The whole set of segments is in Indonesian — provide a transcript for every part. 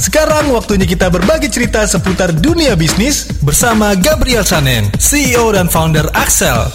Sekarang waktunya kita berbagi cerita seputar dunia bisnis bersama Gabriel Sanen, CEO dan founder Axel.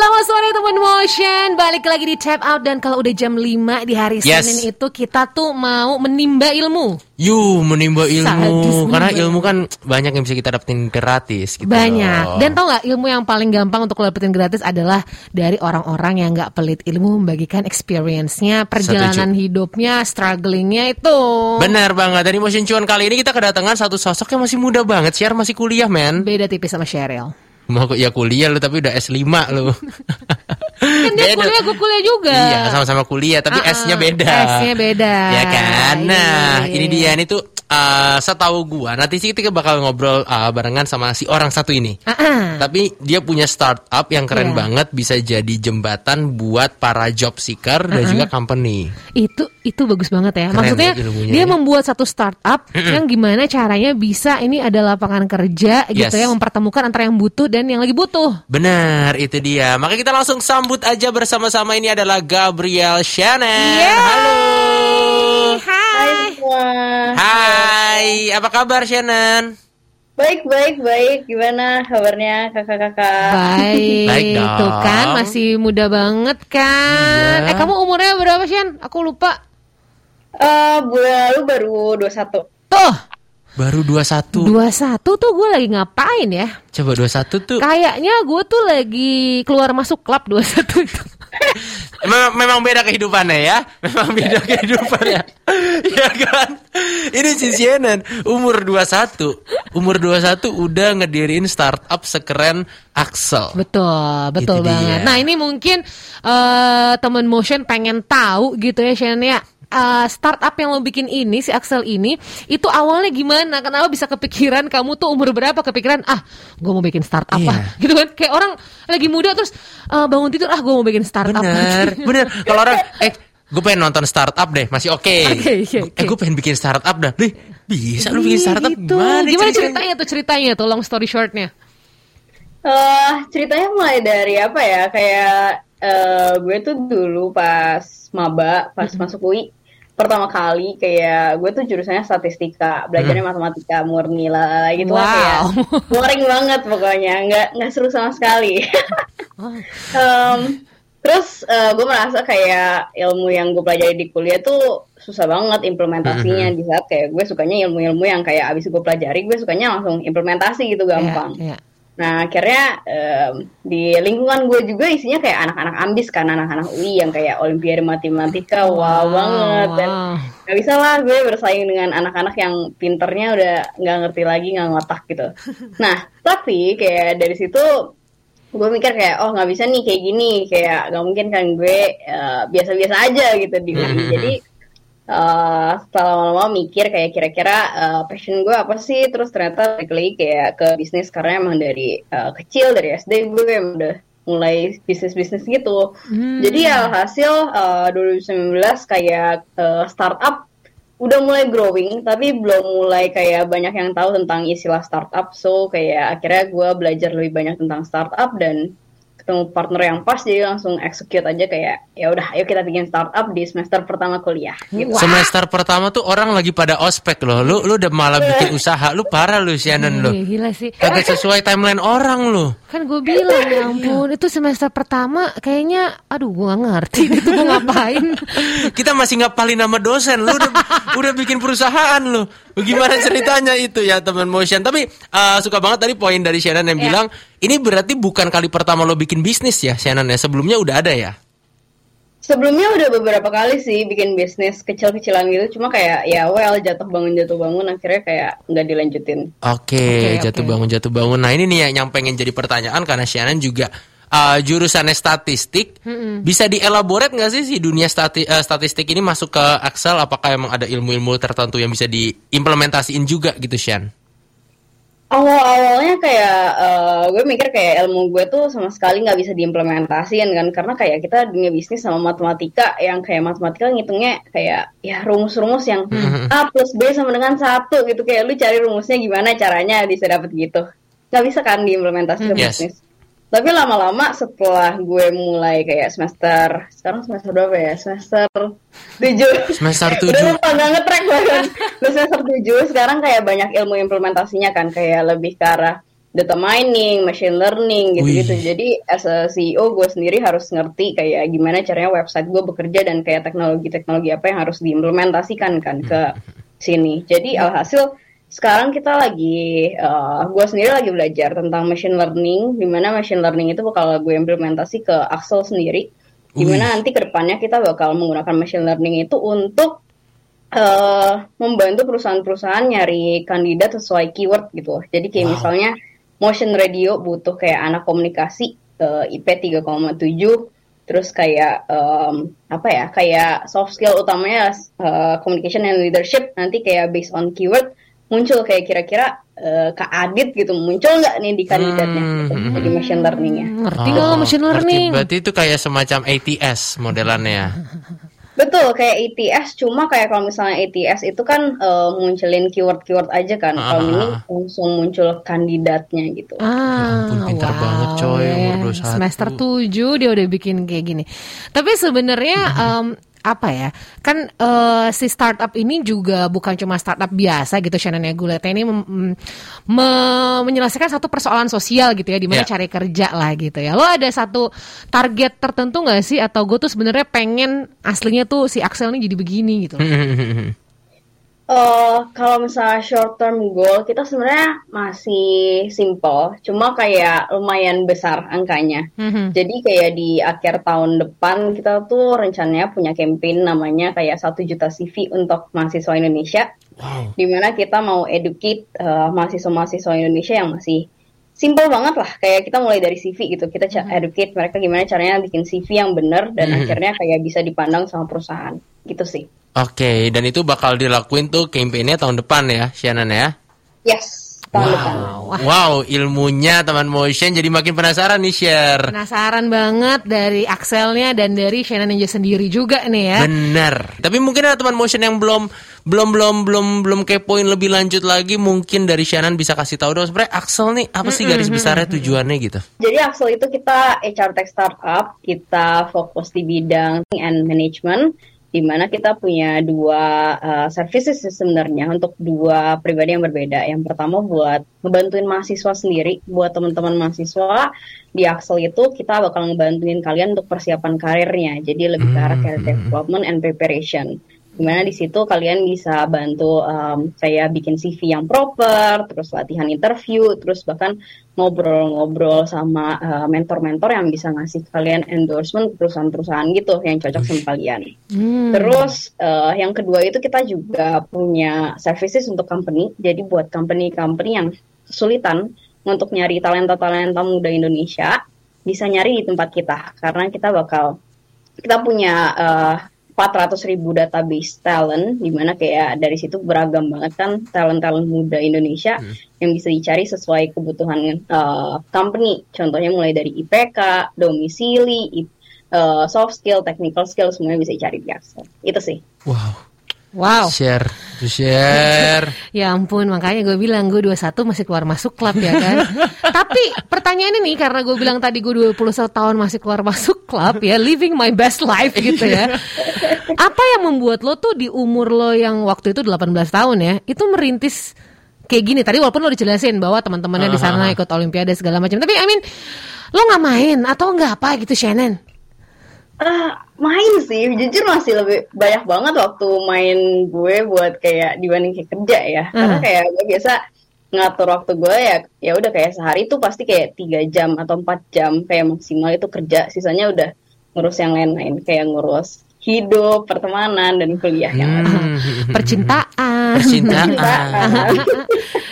Selamat sore teman motion Balik lagi di tap out Dan kalau udah jam 5 di hari Yes. Senin itu Kita tuh mau menimba ilmu Yuh, menimba ilmu. Sadis Karena menimba. ilmu kan banyak yang bisa kita dapetin gratis gitu. Banyak loh. Dan tau gak ilmu yang paling gampang untuk lo dapetin gratis adalah Dari orang-orang yang gak pelit ilmu Membagikan experience-nya Perjalanan hidupnya Strugglingnya itu Benar banget. Dari Motion Cuan kali ini kita kedatangan satu sosok yang masih muda banget. Share masih kuliah, men. Beda tipis sama Cheryl Mau ya kuliah lu tapi udah S5 lu. Kan dia Beda. kuliah, gue kuliah juga Iya, sama-sama kuliah tapi ah, S-nya beda. S-nya beda. Ya kan? Nah, Iya. ini dia ini tuh uh, setahu gua nanti sih kita bakal ngobrol uh, barengan sama si orang satu ini. Ah. Tapi dia punya startup yang keren Iya. banget bisa jadi jembatan buat para job seeker dan juga company. Itu itu bagus banget ya. Keren Maksudnya ya dia ya. membuat satu startup yang gimana caranya bisa ini ada lapangan kerja gitu Yes. ya mempertemukan antara yang butuh dan yang lagi butuh. Benar, itu dia. Maka kita langsung sambut aja bersama-sama ini adalah Gabriel Shannon. Yeah. Halo. Hai semua. Hai, apa kabar Shannon? Baik, baik, baik. Gimana kabarnya kakak-kakak? Baik, Baik dong. tuh kan masih muda banget kan. Iya. Eh kamu umurnya berapa Shen? Aku lupa. Eh, bulan lalu baru 21. Tuh, Baru 21. 21 tuh gue lagi ngapain ya? Coba 21 tuh. Kayaknya gue tuh lagi keluar masuk klub 21 itu. Memang, memang beda kehidupannya ya. Memang beda kehidupannya. ya kan? Ini si Shannon umur 21. Umur 21 udah ngedirin startup sekeren Axel. Betul, betul Itu dia. banget. Nah ini mungkin eh temen motion pengen tahu gitu ya Shannon ya. Eh, startup yang lo bikin ini si Axel ini itu awalnya gimana? Kenapa bisa kepikiran kamu tuh umur berapa kepikiran ah gue mau bikin startup Iya. ah gitu kan kayak orang lagi muda terus eh, bangun tidur ah gue mau bikin startup Bener, bener. Kalau orang, eh, gue pengen nonton startup deh, masih oke. Oke, oke, Eh, oke. gue pengen bikin startup dah. Deh, bisa lu bikin startup Gitu. gimana? Gimana ceritanya? ceritanya tuh ceritanya tuh long story shortnya? Eh, ceritanya mulai dari apa ya? Kayak eh, gue tuh dulu pas maba, pas masuk UI pertama kali kayak gue tuh jurusannya statistika, belajarnya matematika murni lah gitu lah kayak Wow. boring banget pokoknya, nggak nggak seru sama sekali. Em, terus eh, gue merasa kayak ilmu yang gue pelajari di kuliah tuh susah banget implementasinya di saat kayak gue sukanya ilmu-ilmu yang kayak abis gue pelajari gue sukanya langsung implementasi gitu gampang. Iya, iya. Nah akhirnya em, di lingkungan gue juga isinya kayak anak-anak ambis kan anak-anak UI yang kayak olimpiade matematika wow, banget dan wow. nggak bisa lah gue bersaing dengan anak-anak yang pinternya udah nggak ngerti lagi nggak ngotak gitu. Nah tapi kayak dari situ gue mikir kayak oh nggak bisa nih kayak gini kayak nggak mungkin kan gue eh, biasa-biasa aja gitu di UI. Jadi eh, setelah lama-lama mikir kayak kira-kira eh, passion gue apa sih terus ternyata balik lagi kayak ke bisnis karena emang dari eh, kecil dari SD gue emang udah mulai bisnis-bisnis gitu. Jadi alhasil eh, 2019 kayak eh, startup udah mulai growing tapi belum mulai kayak banyak yang tahu tentang istilah startup. So kayak akhirnya gue belajar lebih banyak tentang startup dan ketemu partner yang pas jadi langsung execute aja kayak ya udah ayo kita bikin startup di semester pertama kuliah gitu. Semester pertama tuh orang lagi pada ospek loh. Lu lu udah malah bikin usaha. Lu parah lu Shannon lu. Iya, gila sih. Kagak sesuai timeline orang lu. Kan gue bilang ya ampun itu semester pertama kayaknya aduh gue gak ngerti itu gue ngapain. Kita masih ngapalin nama dosen. Lu udah, udah bikin perusahaan lu. Bagaimana ceritanya itu ya teman motion. Tapi uh, suka banget tadi poin dari Shannon yang Ya. bilang ini berarti bukan kali pertama lo bikin bisnis ya Shannon ya. Sebelumnya udah ada ya. Sebelumnya udah beberapa kali sih bikin bisnis kecil-kecilan gitu, cuma kayak ya well jatuh bangun jatuh bangun akhirnya kayak nggak dilanjutin. Oke, Oke, jatuh oke. bangun jatuh bangun. Nah ini nih yang, yang pengen jadi pertanyaan karena Shannon juga uh, jurusannya statistik. Bisa dielaborate nggak sih si dunia stati- uh, statistik ini masuk ke Excel? Apakah emang ada ilmu-ilmu tertentu yang bisa diimplementasiin juga gitu, Shan? Awal-awalnya kayak eh, gue mikir kayak ilmu gue tuh sama sekali nggak bisa diimplementasiin kan karena kayak kita dunia bisnis sama matematika yang kayak matematika ngitungnya kayak ya rumus-rumus yang A plus B sama dengan satu gitu kayak lu cari rumusnya gimana caranya bisa dapet gitu nggak bisa kan diimplementasi ke Yes. bisnis Tapi lama-lama setelah gue mulai kayak semester sekarang semester berapa ya? Semester tujuh. Semester Udah tujuh. lupa nggak nge-track bahkan. Udah semester tujuh sekarang kayak banyak ilmu implementasinya kan kayak lebih ke arah data mining, machine learning gitu-gitu. Wih. Jadi as a CEO gue sendiri harus ngerti kayak gimana caranya website gue bekerja dan kayak teknologi-teknologi apa yang harus diimplementasikan kan ke sini. Jadi alhasil sekarang kita lagi, eh, gue sendiri lagi belajar tentang machine learning, di mana machine learning itu bakal gue implementasi ke Axel sendiri, di mana nanti ke depannya kita bakal menggunakan machine learning itu untuk eh membantu perusahaan-perusahaan nyari kandidat sesuai keyword gitu. Jadi kayak Wow. misalnya motion radio butuh kayak anak komunikasi eh, IP 3,7 terus kayak em, apa ya kayak soft skill utamanya eh, communication and leadership nanti kayak based on keyword muncul kayak kira-kira eh, Kak Adit gitu muncul nggak nih di kandidatnya gitu, Hmm. jadi machine learningnya Ngerti nggak lo machine Oh, ngerti. learning? Berarti itu kayak semacam ATS modelannya. Betul, kayak ATS, cuma kayak kalau misalnya ATS itu kan eh, munculin keyword-keyword aja kan. Ah, Kalau ah, ini ah. langsung muncul kandidatnya gitu. Ah, ampun, pintar banget, coy, ya. umur 21. Semester 7 dia udah bikin kayak gini. Tapi sebenarnya em, apa ya? Kan eh, si startup ini juga bukan cuma startup biasa gitu Shannon ya Guleta ini mem- mem- me- menyelesaikan satu persoalan sosial gitu ya di mana Ya. cari kerja lah gitu ya. Lo ada satu target tertentu nggak sih atau gue tuh sebenarnya pengen aslinya tuh si Axel ini jadi begini gitu. Eh, kalau misalnya short term goal kita sebenarnya masih simple, cuma kayak lumayan besar angkanya. Mhm. Jadi kayak di akhir tahun depan kita tuh rencananya punya campaign namanya kayak satu juta CV untuk mahasiswa Indonesia. Wow. Di mana kita mau educate eh, mahasiswa-mahasiswa Indonesia yang masih simple banget lah. Kayak kita mulai dari CV gitu, kita ca- educate mereka gimana caranya bikin CV yang benar dan Mhm. akhirnya kayak bisa dipandang sama perusahaan. Gitu sih. Oke, dan itu bakal dilakuin tuh campaign-nya tahun depan ya, Shannon ya. Yes, tahun depan. Wow, ilmunya teman motion jadi makin penasaran nih share. Penasaran banget dari Axelnya dan dari Shannon aja sendiri juga nih ya. Bener. Tapi mungkin ada teman motion yang belum belum belum belum belum kepoin lebih lanjut lagi. Mungkin dari Shannon bisa kasih tahu dong sebenarnya Axel nih apa sih garis besarnya tujuannya gitu. Jadi Axel itu kita HR Tech Startup, kita fokus di bidang and management, di mana kita punya dua uh, services sebenarnya untuk dua pribadi yang berbeda. Yang pertama buat ngebantuin mahasiswa sendiri, buat teman-teman mahasiswa di Axel itu kita bakal ngebantuin kalian untuk persiapan karirnya. Jadi lebih ke arah career development and preparation. Di mana di situ kalian bisa bantu um, saya bikin CV yang proper, terus latihan interview, terus bahkan ngobrol-ngobrol sama uh, mentor-mentor yang bisa ngasih kalian endorsement ke perusahaan-perusahaan gitu yang cocok sama kalian. Hmm. Terus uh, yang kedua itu kita juga punya services untuk company. Jadi buat company-company yang kesulitan untuk nyari talenta-talenta muda Indonesia bisa nyari di tempat kita karena kita bakal kita punya uh, 400 ribu database talent di mana kayak dari situ beragam banget kan talent-talent muda Indonesia yang bisa dicari sesuai kebutuhan uh, company. Contohnya mulai dari IPK, domisili, uh, soft skill, technical skill semuanya bisa dicari di Axel. Itu sih. Wow. Wow. Share, to share. Ya ampun, makanya gue bilang gue 21 masih keluar masuk klub ya kan. Tapi pertanyaan ini karena gue bilang tadi gue 21 tahun masih keluar masuk klub ya, living my best life gitu ya. Apa yang membuat lo tuh di umur lo yang waktu itu 18 tahun ya, itu merintis kayak gini. Tadi walaupun lo dijelasin bahwa teman-temannya di sana ikut olimpiade segala macam. Tapi I mean, lo nggak main atau nggak apa gitu Shannon? Ah, main sih, jujur masih lebih banyak banget waktu main gue buat kayak dibanding kayak kerja ya. Karena Hmm. kayak gue biasa ngatur waktu gue ya ya udah kayak sehari tuh pasti kayak tiga jam atau empat jam kayak maksimal itu kerja. Sisanya udah ngurus yang lain-lain kayak ngurus hidup, pertemanan dan kuliah yang lain. Hmm. Percintaan. Percintaan. Percintaan.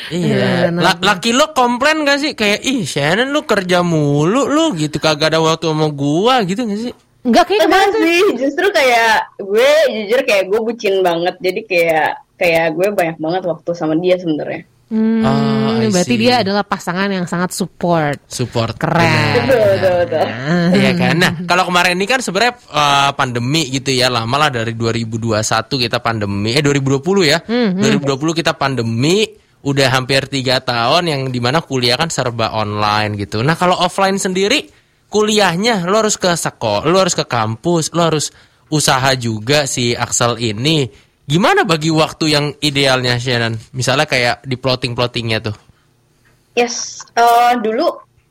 Iya. La- laki lo komplain gak sih kayak ih Shannon lu kerja mulu lu gitu kagak ada waktu sama gua gitu gak sih? Enggak kayak kemarin tuh. sih, justru kayak gue jujur kayak gue bucin banget. Jadi kayak kayak gue banyak banget waktu sama dia sebenarnya. Hmm, Oh, berarti see. dia adalah pasangan yang sangat support. Support. Keren. Betul, betul, betul. Iya kan. Nah, kalau kemarin ini kan sebenarnya eh, pandemi gitu ya, lama lah dari 2021 kita pandemi, eh 2020 ya. 2020 kita pandemi, udah hampir tiga tahun yang di mana kuliah kan serba online gitu. Nah kalau offline sendiri kuliahnya lo harus ke sekolah, lo harus ke kampus, lo harus usaha juga si Axel ini. Gimana bagi waktu yang idealnya Shannon? Misalnya kayak di plotting-plottingnya tuh. Yes, uh, dulu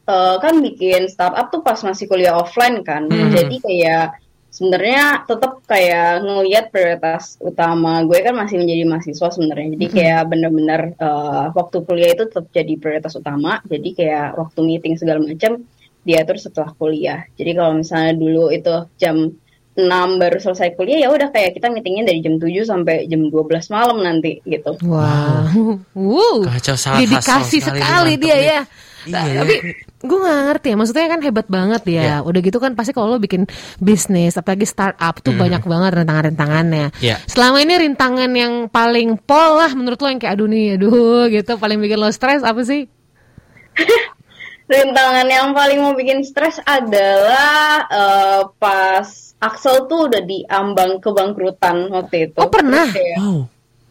uh, kan bikin startup tuh pas masih kuliah offline kan, Hmm. jadi kayak sebenarnya tetap kayak ngelihat prioritas utama gue kan masih menjadi mahasiswa sebenarnya, jadi kayak bener-bener uh, waktu kuliah itu tetap jadi prioritas utama, jadi kayak waktu meeting segala macam diatur setelah kuliah. Jadi kalau misalnya dulu itu jam 6 baru selesai kuliah ya udah kayak kita meetingnya dari jam 7 sampai jam 12 malam nanti gitu. Wow. Wow. Kacau, sangat Dedikasi sekali nih, dia ya. Iya, ya. Tapi gue gak ngerti ya, maksudnya kan hebat banget ya. Iya. Udah gitu kan pasti kalau lo bikin bisnis, apalagi startup tuh banyak banget rintangan-rintangannya. Iya. Selama ini rintangan yang paling pol lah menurut lo yang kayak aduh nih, aduh gitu, paling bikin lo stres apa sih? Rintangan yang paling mau bikin stres adalah eh, pas Axel tuh udah diambang kebangkrutan waktu itu. Oh, pernah? Terus kayak- Wow.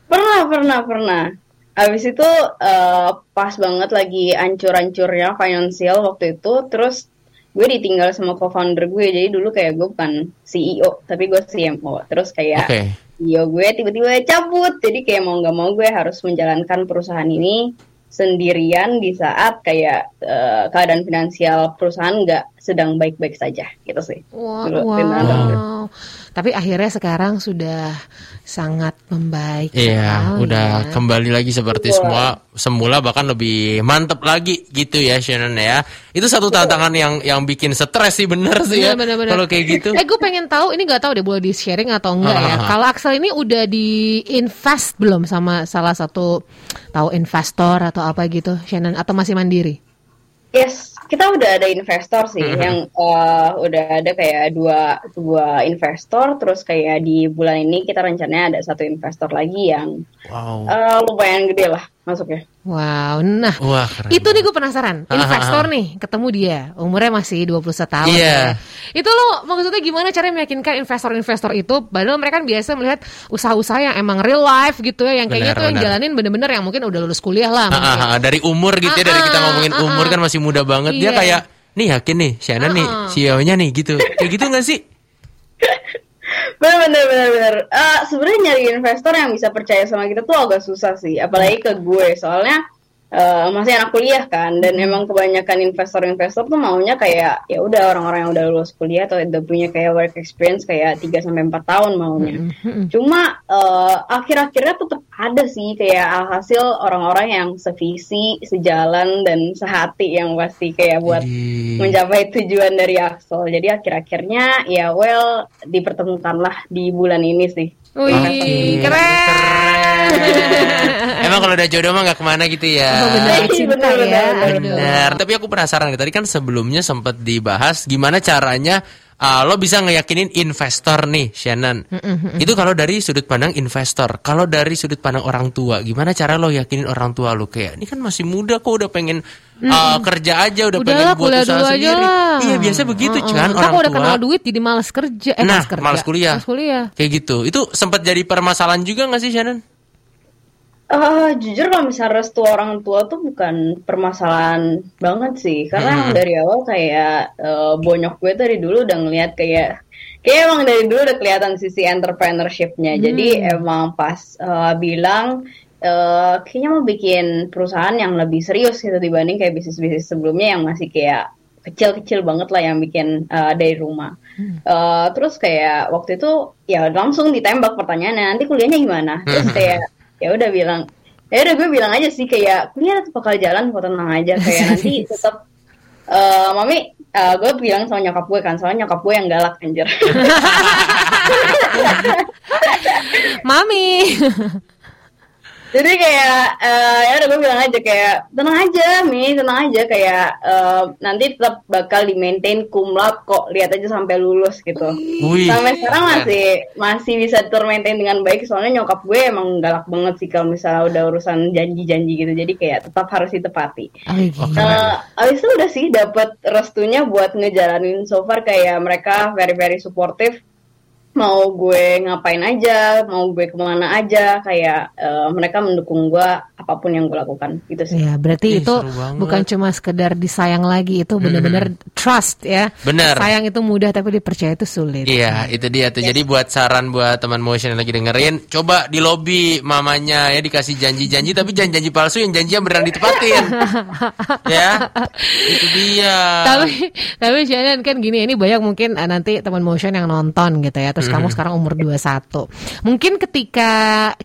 Pernah, pernah, pernah. Abis itu eh, pas banget lagi ancur-ancurnya finansial waktu itu, terus gue ditinggal sama co-founder gue. Jadi dulu kayak gue bukan CEO, tapi gue CMO. Terus kayak Oke. CEO gue tiba-tiba cabut. Jadi kayak mau nggak mau gue harus menjalankan perusahaan ini sendirian di saat kayak eh, keadaan finansial perusahaan nggak sedang baik-baik saja gitu sih. Wow, gue. wow. Tapi akhirnya sekarang sudah sangat membaik. Iya, sekali udah ya. kembali lagi seperti Betul. semua semula bahkan lebih mantep lagi gitu ya Shannon ya. Itu satu tantangan yang yang bikin stres sih bener sih ya. Bener, bener, bener. Kalau kayak gitu. Eh gue pengen tahu ini nggak tahu deh boleh di sharing atau enggak ya. Kalau Axel ini udah di invest belum sama salah satu tahu investor atau apa gitu, Shannon atau masih mandiri? Yes, kita udah ada investor sih Mhm. yang eh, udah ada kayak dua dua investor terus kayak di bulan ini kita rencananya ada satu investor lagi yang Wow. eh, lumayan gede lah masuknya. Wow, nah Wah, keren. itu nih gue penasaran. Investor nih, ketemu dia, umurnya masih 21 tahun. Iya. ya. Itu lo maksudnya gimana cara meyakinkan investor-investor itu? Padahal mereka kan biasa melihat usaha-usaha yang emang real life gitu ya, yang kayaknya Benar, tuh yang jalanin bener-bener yang mungkin udah lulus kuliah lah. Ah, ah, ah, dari umur gitu ya, dari kita ngomongin umur kan masih muda banget. Dia Iya. kayak nih yakin nih Shannon nih. CEO-nya nih gitu. Kayak gitu gak sih? Bener bener bener bener. Eh, Sebenarnya nyari investor yang bisa percaya sama kita tuh agak susah sih, apalagi ke gue soalnya eh, masih anak kuliah kan, dan emang kebanyakan investor-investor tuh maunya kayak ya udah orang-orang yang udah lulus kuliah atau udah punya kayak work experience kayak 3 sampai empat tahun maunya. Cuma eh, akhir-akhirnya tetap ada sih kayak alhasil orang-orang yang sevisi, sejalan dan sehati yang pasti kayak buat Jadi- mencapai tujuan dari Axel. Jadi akhir-akhirnya ya well dipertemukanlah di bulan ini sih. Wih, Oke, keren. Emang kalau udah jodoh mah gak ke mana gitu ya. Oh, bener cinta Bener, ya. bener. Benar. Tapi aku penasaran nih, tadi kan sebelumnya sempat dibahas gimana caranya uh, lo bisa ngeyakinin investor nih, Shannon. Itu kalau dari sudut pandang investor. Kalau dari sudut pandang orang tua, gimana cara lo yakinin orang tua lo kayak ini kan masih muda kok udah pengen uh, kerja aja, udah Udahlah pengen buat kuliah usaha dulu aja sendiri. lah. Iya, biasa begitu Heeh. kan Ntar orang udah tua. kenal duit jadi males kerja. Eh, nah, kerja. malas kuliah. Males kuliah. Kayak gitu. Itu sempat jadi permasalahan juga gak sih, Shannon? Eh, jujur kalau misalnya restu orang tua tuh bukan permasalahan banget sih, karena Hmm. dari awal kayak eh, bonyok gue dari dulu udah ngeliat kayak kayak emang dari dulu udah kelihatan sisi entrepreneurshipnya. Jadi emang pas eh, bilang eh, kayaknya mau bikin perusahaan yang lebih serius gitu dibanding kayak bisnis-bisnis sebelumnya yang masih kayak kecil-kecil banget lah yang bikin eh, dari rumah. Eh, terus kayak waktu itu ya langsung ditembak pertanyaannya nanti kuliahnya gimana? Terus kayak ya udah bilang ya udah gue bilang aja sih kayak kuliah bakal jalan kok tenang aja kayak nanti tetap eh, mami eh, gue bilang sama nyokap gue kan soalnya nyokap gue yang galak anjir Mami. jadi kayak eh, ya udah gue bilang aja kayak tenang aja mi tenang aja. Kayak eh, nanti tetap bakal di maintain cum laude kok lihat aja sampai lulus gitu. Wih. sampai sekarang masih masih bisa termaintain dengan baik soalnya nyokap gue emang galak banget sih kalau misalnya udah urusan janji-janji gitu. Jadi kayak tetap harus ditepati. Oh. Eh, abis itu udah sih dapat restunya buat ngejalanin so far kayak mereka very very supportive mau gue ngapain aja mau gue ke mana aja kayak eh, mereka mendukung gue apa pun yang gue lakukan gitu sih. Ya, berarti Ih, itu bukan cuma sekedar disayang lagi, itu benar-benar trust ya. Benar. Sayang itu mudah tapi dipercaya itu sulit. Iya, itu dia tuh. Jadi buat saran buat teman motion yang lagi dengerin, coba di lobby mamanya ya dikasih janji-janji tapi janji-janji palsu yang janjinya beneran ditepatin. ya. Itu dia. Tapi tapi Shannon kan gini ini banyak mungkin eh, nanti teman motion yang nonton gitu ya. Terus kamu sekarang umur 21. Mungkin ketika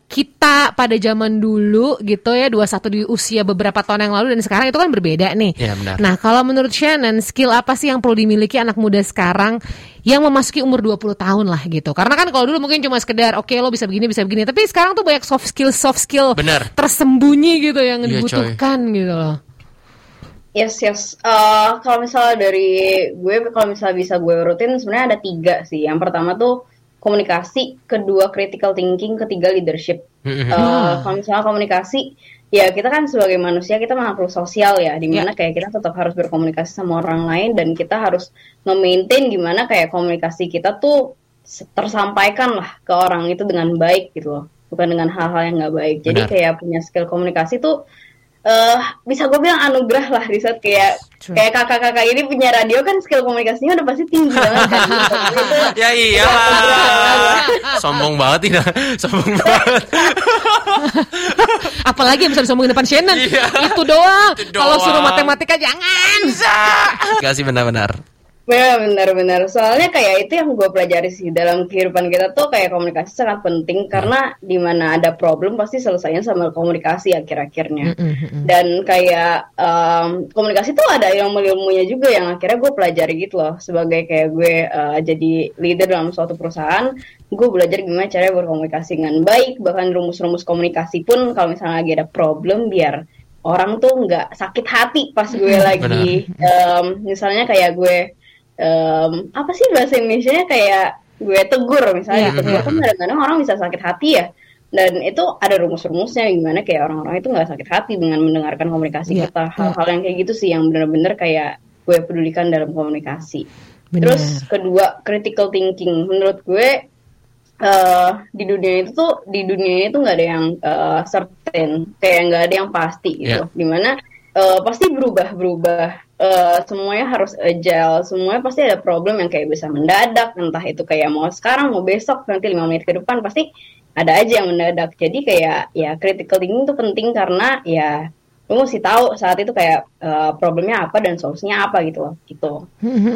kita pada zaman dulu gitu ya 21 di usia beberapa tahun yang lalu dan sekarang itu kan berbeda nih. Iya, benar. Nah, kalau menurut Shannon skill apa sih yang perlu dimiliki anak muda sekarang yang memasuki umur 20 tahun lah gitu. Karena kan kalau dulu mungkin cuma sekedar oke lo bisa begini bisa begini, tapi sekarang tuh banyak soft skill soft skill Benar. tersembunyi gitu yang coy. dibutuhkan gitu loh. Yes yes. Eh, kalau misalnya dari gue, kalau misalnya bisa gue urutin, sebenarnya ada tiga sih. Yang pertama tuh komunikasi, kedua critical thinking, ketiga leadership. Eh, kalau misalnya komunikasi, ya kita kan sebagai manusia kita makhluk sosial ya, di mana kayak kita tetap harus berkomunikasi sama orang lain dan kita harus nge-maintain gimana kayak komunikasi kita tuh tersampaikan lah ke orang itu dengan baik gitu loh, bukan dengan hal-hal yang nggak baik. Jadi Benar. kayak punya skill komunikasi tuh eh bisa gue bilang anugerah lah di saat kayak True. kayak kakak-kakak ini punya radio kan skill komunikasinya udah pasti tinggi banget kan. Itu ya iyalah. Sombong banget ini. Sombong banget. Apalagi yang bisa disombongin depan Shannon. Iya. Itu doang. Itu Kalau doang. suruh matematika jangan. Kasih benar-benar. Benar, benar, benar. Soalnya kayak itu yang gue pelajari sih dalam kehidupan kita tuh kayak komunikasi sangat penting karena di mana ada problem pasti selesainya sama komunikasi akhir-akhirnya. Dan kayak em, komunikasi tuh ada ilmu-ilmunya juga yang akhirnya gue pelajari gitu loh. Sebagai kayak gue eh, jadi leader dalam suatu perusahaan, gue belajar gimana caranya berkomunikasi dengan baik. Bahkan rumus-rumus komunikasi pun kalau misalnya lagi ada problem biar orang tuh nggak sakit hati pas gue lagi em, misalnya kayak gue em, apa sih bahasa Indonesia kayak gue tegur misalnya Iya. tegur kan kadang-kadang orang bisa sakit hati ya. Dan itu ada rumus-rumusnya gimana kayak orang-orang itu nggak sakit hati dengan mendengarkan komunikasi Iya, kita. hal-hal yang kayak gitu sih yang benar-benar kayak gue pedulikan dalam komunikasi. Benar. terus kedua critical thinking. Menurut gue eh di dunia itu tuh di dunia itu nggak ada yang eh, certain. Kayak nggak ada yang pasti gitu. Iya. di mana eh, pasti berubah berubah Eh, semuanya harus agile. Semuanya pasti ada problem yang kayak bisa mendadak. Entah itu kayak mau sekarang mau besok nanti lima menit ke depan pasti ada aja yang mendadak. Jadi kayak ya critical thinking itu penting karena ya lu mesti tahu saat itu kayak eh, problemnya apa dan solusinya apa gitu loh gitu.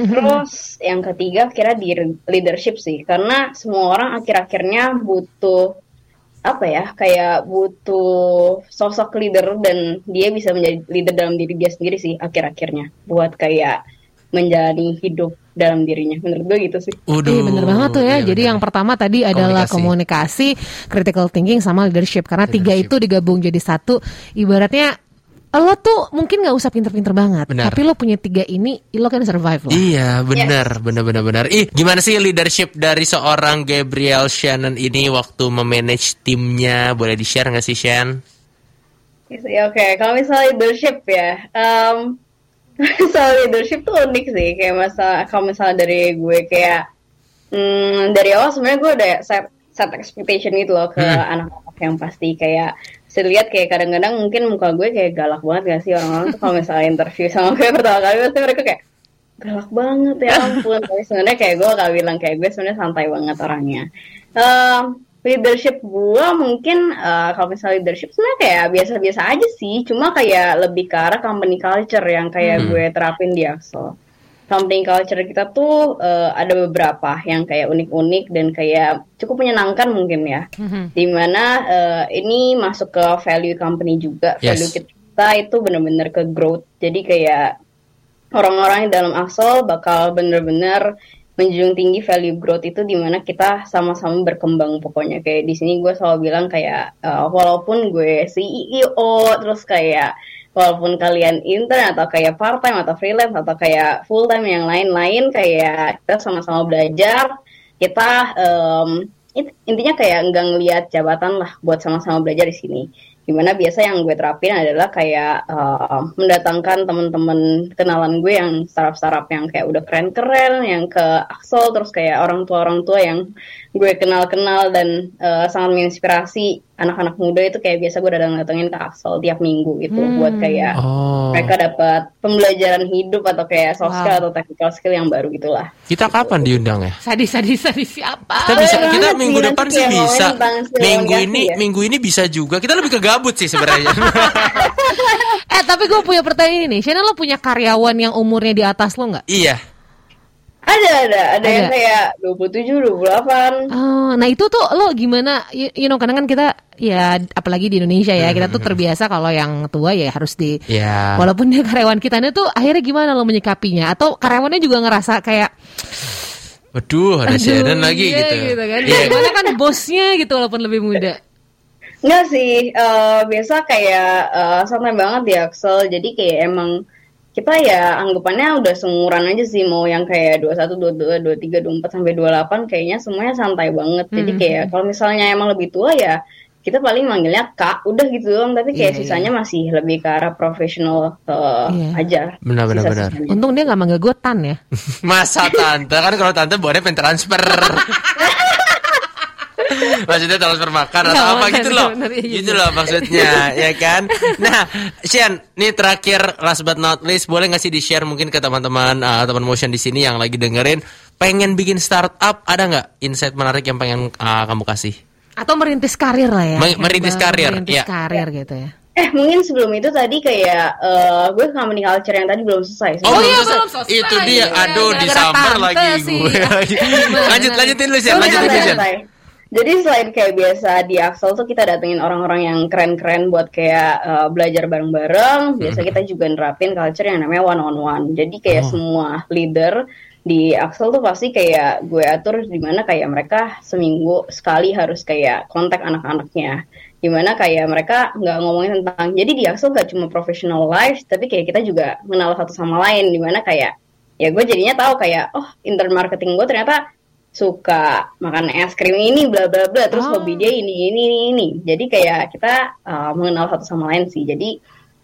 Terus yang ketiga kira di leadership sih, karena semua orang akhir-akhirnya butuh apa ya, kayak butuh sosok leader dan dia bisa menjadi leader dalam diri dia sendiri sih akhir-akhirnya, buat kayak menjalani hidup dalam dirinya. Menurut gue gitu sih. Udah. Iya bener banget tuh ya. Jadi yang pertama tadi adalah Komunikasi. komunikasi, critical thinking sama leadership. Karena tiga Leadership. itu digabung jadi satu. Ibaratnya lo tuh mungkin nggak usah pinter-pinter banget, Benar. tapi lo punya tiga ini, lo kan survive lo. Iya benar benar benar benar. Ih gimana sih leadership dari seorang Gabriel Shannon ini waktu memanage timnya? Boleh di share nggak sih Shan? Ya oke, kalau misalnya leadership ya, em soal leadership tuh unik sih. Kayak masa kalau misalnya dari gue kayak hmm, dari awal sebenarnya gue udah set set expectation gitu loh ke anak-anak yang pasti kayak saya lihat kayak kadang-kadang mungkin muka gue kayak galak banget gak sih orang-orang tuh kalau misalnya interview sama gue pertama kali pasti mereka kayak galak banget ya ampun. Tapi sebenarnya kayak gue gak bilang kayak gue sebenarnya santai banget orangnya. Em, leadership gue mungkin eh, kalau misalnya leadership sebenarnya kayak biasa-biasa aja sih. Cuma kayak lebih ke arah company culture yang kayak gue terapin di Axel company culture kita tuh eh, ada beberapa yang kayak unik-unik dan kayak cukup menyenangkan mungkin ya. Di mana eh, ini masuk ke value company juga. Yes. value kita itu benar-benar ke growth. Jadi kayak orang-orang yang dalam Axel bakal bener-bener menjunjung tinggi value growth itu di mana kita sama-sama berkembang pokoknya. Kayak di sini gue selalu bilang kayak eh, walaupun gue CEO terus kayak walaupun kalian intern atau kayak part time atau freelance atau kayak full time yang lain-lain kayak kita sama-sama belajar kita it- intinya kayak enggak ngelihat jabatan lah buat sama-sama belajar di sini. Di mana biasa yang gue terapin adalah kayak uh, mendatangkan teman-teman kenalan gue yang startup-startup yang kayak udah keren-keren, yang ke Axel, terus kayak orang tua-orang tua yang gue kenal-kenal dan uh, sangat menginspirasi anak-anak muda itu kayak biasa gue datang-datengin ke Axel tiap minggu gitu Hmm. buat kayak Oh. mereka dapat pembelajaran hidup atau kayak soft skill Wow. atau technical skill yang baru gitulah. Kita kapan diundang ya? Sadis, sadis, sadis siapa? Kita bisa kita minggu sih, depan sih bisa. Minggu ini ya. minggu ini bisa juga. Kita lebih ke gabut sih sebenarnya. Eh tapi gue punya pertanyaan ini, Shannon lo punya karyawan yang umurnya di atas lo nggak? iya. Ada ada ada yang kayak 27, 28. Oh, nah itu tuh lo gimana? You, you know, kadang kan kita ya apalagi di Indonesia ya kita tuh terbiasa kalau yang tua ya harus di Ya. walaupun dia karyawan kita ini tuh akhirnya gimana lo menyikapinya? Atau karyawannya juga ngerasa kayak Waduh, ada Shannon "Aduh, lagi iya," gitu. kan? Iya. Gimana kan bosnya gitu walaupun lebih muda. Enggak sih, eh, biasa kayak eh, santai banget di Axel. Jadi kayak emang kita ya anggapannya udah seumuran aja sih mau yang kayak 21, 22, 23, 24 sampai 28 kayaknya semuanya santai banget. Jadi Hmm. kayak kalau misalnya emang lebih tua ya kita paling manggilnya Kak, udah gitu doang, tapi kayak Iya, sisanya masih lebih ke arah profesional eh, Iya. aja. Benar, benar, benar. Untung dia nggak manggil gue Tan ya. Masa tante kan kalau tante boleh pengen transfer. Maksudnya transfer makan atau apa gitu loh. bener, iya, Gitu iya. loh maksudnya, ya kan? Nah, Shen, nih terakhir last but not least, boleh nggak sih di-share mungkin ke teman-teman uh, teman motion di sini yang lagi dengerin pengen bikin startup, ada nggak insight menarik yang pengen uh, kamu kasih? Atau merintis karir lah ya. Mer- merintis karir, Merintis ya. karir gitu ya. Eh mungkin sebelum itu tadi kayak eh, gue company culture yang tadi belum selesai. Oh, iya, belum belum selesai. selesai. Itu dia. Iya, Aduh, gara-gara disambar tante lagi sih. gue. Lanjut, lanjutin lu, Shen. Santai, Lanjutin lu. Jadi selain kayak biasa di Axel tuh kita datengin orang-orang yang keren-keren buat kayak uh, belajar bareng-bareng. Biasa kita juga nerapin culture yang namanya one on one. Jadi kayak Oh. semua leader di Axel tuh pasti kayak gue atur di mana kayak mereka seminggu sekali harus kayak kontak anak-anaknya. Di mana kayak mereka nggak ngomongin tentang jadi di Axel gak cuma professional life tapi kayak kita juga mengenal satu sama lain di mana kayak ya gue jadinya tahu kayak oh intern marketing gue ternyata suka makan es krim ini bla bla bla. Terus Oh. hobi dia ini ini ini ini. Jadi kayak kita uh, mengenal satu sama lain sih. Jadi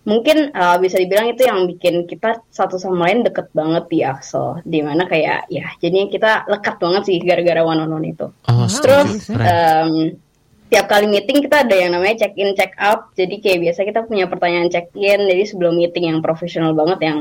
mungkin uh, bisa dibilang itu yang bikin kita satu sama lain deket banget di Axel di mana kayak ya jadinya kita lekat banget sih gara-gara one on one itu. Oh, Terus setuju. Tiap kali meeting kita ada yang namanya check in check out. Jadi kayak biasa kita punya pertanyaan check in. Jadi sebelum meeting yang profesional banget yang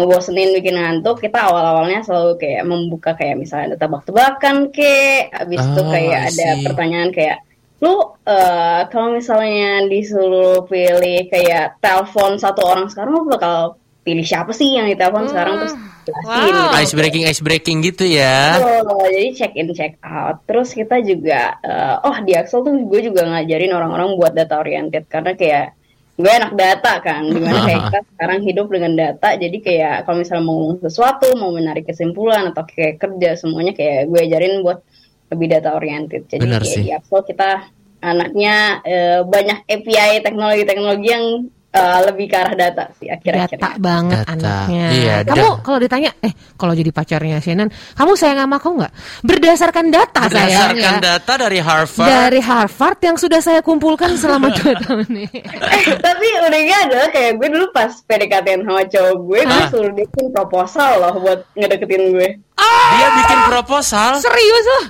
ngebosenin bikin ngantuk, kita awal-awalnya selalu kayak membuka kayak misalnya ada tebak-tebakan ke, habis itu Oh, kayak ada pertanyaan kayak lu eh, kalau misalnya disuruh pilih kayak telepon satu orang sekarang lu bakal pilih siapa sih yang ditelepon sekarang terus jelasin Wow. gitu. Ice breaking, ice breaking gitu ya. Oh, jadi check in check out. Terus kita juga, eh, oh di Axel tuh gue juga ngajarin orang-orang buat data oriented karena kayak gue anak data kan, di mana kayak kita sekarang hidup dengan data. Jadi kayak kalau misalnya mau ngomong sesuatu, mau menarik kesimpulan atau kayak kerja semuanya kayak gue ajarin buat lebih data oriented. Jadi Benar kayak sih. di Axel kita anaknya eh, banyak API teknologi-teknologi yang eh, lebih ke arah data sih Data akhir-akhirnya. banget Data. anaknya. Iya, kamu da- kalau ditanya, eh kalau jadi pacarnya Shannon, kamu sayang sama aku nggak? Berdasarkan data Berdasarkan sayang ya. data dari Harvard. Dari Harvard yang sudah saya kumpulkan selama dua tahun ini. eh tapi uniknya adalah kayak gue dulu pas PDKT sama cowok gue, gue Hah? suruh bikin proposal loh buat ngedeketin gue. Dia bikin proposal. Serius loh?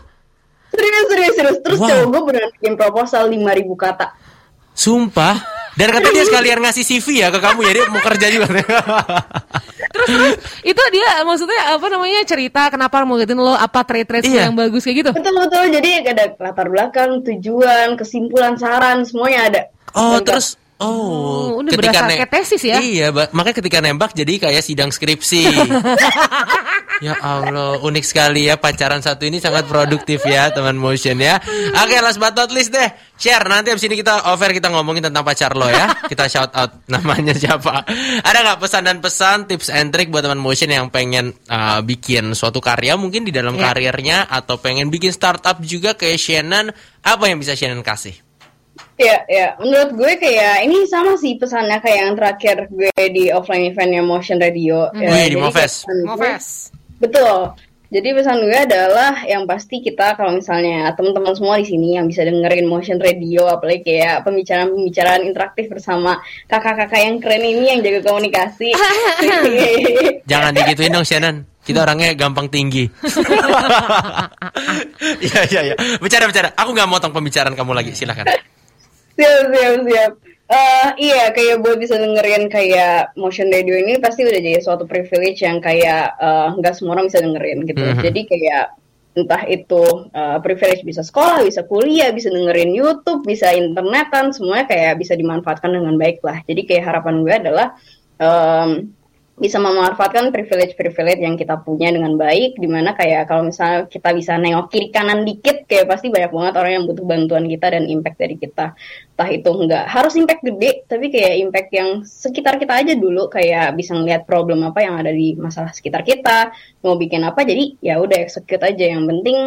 Serius, serius, serius. Terus Wow. cowok gue beneran bikin proposal 5000 kata. Sumpah. Dan katanya dia sekalian ngasih CV ya ke kamu ya dia mau kerja juga. Terus terus itu dia maksudnya apa namanya cerita kenapa mau ngedeketin lo apa trait-trait Iya. yang bagus kayak gitu. Betul, betul. Jadi ada latar belakang, tujuan, kesimpulan, saran, semuanya ada. Oh, Lengkap. terus Oh, Oh, udah berasa ne- kayak tesis ya? Iya, makanya ketika nembak jadi kayak sidang skripsi. ya Allah, unik sekali ya pacaran satu ini sangat produktif ya teman motion ya. Oke, last but not least deh, share nanti abis ini kita offer kita ngomongin tentang pacar lo ya. Kita shout out namanya siapa. Ada nggak pesan dan pesan, tips and trick buat teman motion yang pengen uh, bikin suatu karya mungkin di dalam Ya. karirnya atau pengen bikin startup juga kayak Shannon, apa yang bisa Shannon kasih? Ya, ya. Menurut gue kayak ini sama sih pesannya kayak yang terakhir gue di offline eventnya Motion Radio. Ya, Wih, di Moves. kayak pesan gue- Moves. Betul. Jadi pesan gue adalah yang pasti kita kalau misalnya teman-teman semua di sini yang bisa dengerin motion radio apalagi kayak pembicaraan-pembicaraan interaktif bersama kakak-kakak yang keren ini yang jaga komunikasi. Jangan digituin dong Shannon. Kita orangnya gampang tinggi. Iya iya iya. Bicara bicara. Aku nggak motong pembicaraan kamu lagi. Silakan. Siap siap siap. Eh iya kayak buat bisa dengerin kayak motion radio ini pasti udah jadi suatu privilege yang kayak eh, nggak semua orang bisa dengerin gitu. Mhm. Jadi kayak entah itu eh, privilege bisa sekolah, bisa kuliah, bisa dengerin YouTube, bisa internetan, semuanya kayak bisa dimanfaatkan dengan baik lah. Jadi kayak harapan gue adalah em, bisa memanfaatkan privilege-privilege yang kita punya dengan baik di mana kayak kalau misalnya kita bisa nengok kiri kanan dikit kayak pasti banyak banget orang yang butuh bantuan kita dan impact dari kita. Entah itu enggak harus impact gede tapi kayak impact yang sekitar kita aja dulu kayak bisa ngeliat problem apa yang ada di masalah sekitar kita mau bikin apa jadi ya udah execute aja. Yang penting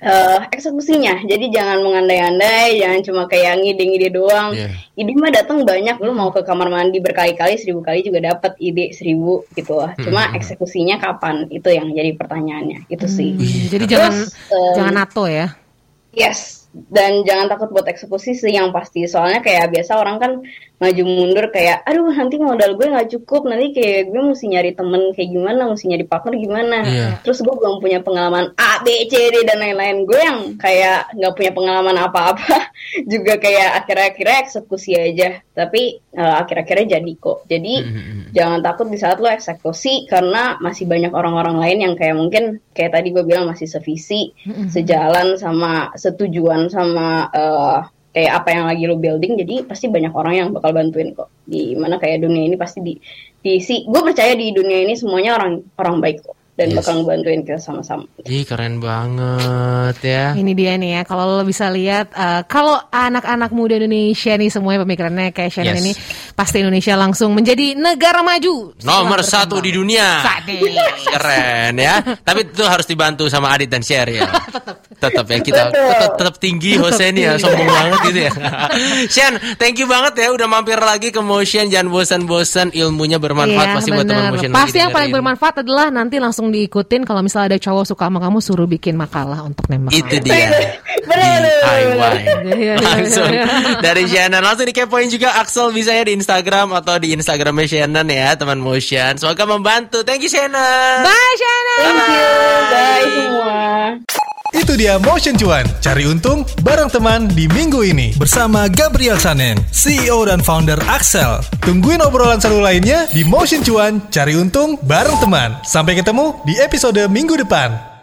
eh, eksekusinya. Jadi jangan mengandai-andai jangan cuma kayak ngide-ngide doang. Iya. ide mah datang banyak. Lu mau ke kamar mandi berkali-kali seribu kali juga dapat ide seribu gitu lah. Cuma Hmm. eksekusinya kapan? Itu yang jadi pertanyaannya. Itu sih. Hmm, jadi Terus, jangan em, jangan nato ya. Yes, dan jangan takut buat eksekusi sih yang pasti. Soalnya kayak biasa orang kan maju mundur kayak, aduh nanti modal gue nggak cukup, nanti kayak gue mesti nyari temen kayak gimana, mesti nyari partner gimana. Iya. Terus gue belum punya pengalaman A, B, C, D dan lain-lain. Gue yang kayak nggak punya pengalaman apa-apa, juga kayak akhir-akhirnya eksekusi aja. Tapi eh, akhir-akhirnya jadi kok. Jadi Mhm. jangan takut di saat lo eksekusi karena masih banyak orang-orang lain yang kayak mungkin kayak tadi gue bilang masih sevisi, sejalan sama setujuan sama eh, kayak apa yang lagi lo building. Jadi pasti banyak orang yang bakal bantuin kok. Di mana kayak dunia ini pasti di di si gue percaya di dunia ini semuanya orang orang baik kok dan Yes. bakal ngebantuin kita sama-sama. Ih keren banget ya. Ini dia nih ya, kalau lo bisa lihat, eh, kalau anak-anak muda Indonesia nih semuanya pemikirannya kayak Shannon Yes. ini, pasti Indonesia langsung menjadi negara maju. Nomor satu di dunia. Sadis. Keren ya. Tapi itu harus dibantu sama Adit dan Sheryl. tetap ya kita tetap, tetap tinggi Hosen ya sombong banget gitu ya. Shen, thank you banget ya udah mampir lagi ke Motion jangan bosan-bosan ilmunya bermanfaat Iya, pasti buat teman Motion Pasti yang paling bermanfaat adalah nanti langsung diikutin kalau misalnya ada cowok suka sama kamu suruh bikin makalah untuk nembak. Itu dia. DIY. Iya, Langsung iya, iya. dari Shannon langsung dikepoin juga Axel bisa ya di Instagram atau di Instagramnya Shannon ya teman Motion. Semoga membantu. Thank you Shannon. Bye Shannon. Thank you, bye semua. Itu dia Motion Cuan, cari untung bareng teman di minggu ini bersama Gabriel Sanen, CEO dan founder Axel. Tungguin obrolan seru lainnya di Motion Cuan, cari untung bareng teman. Sampai ketemu di episode minggu depan.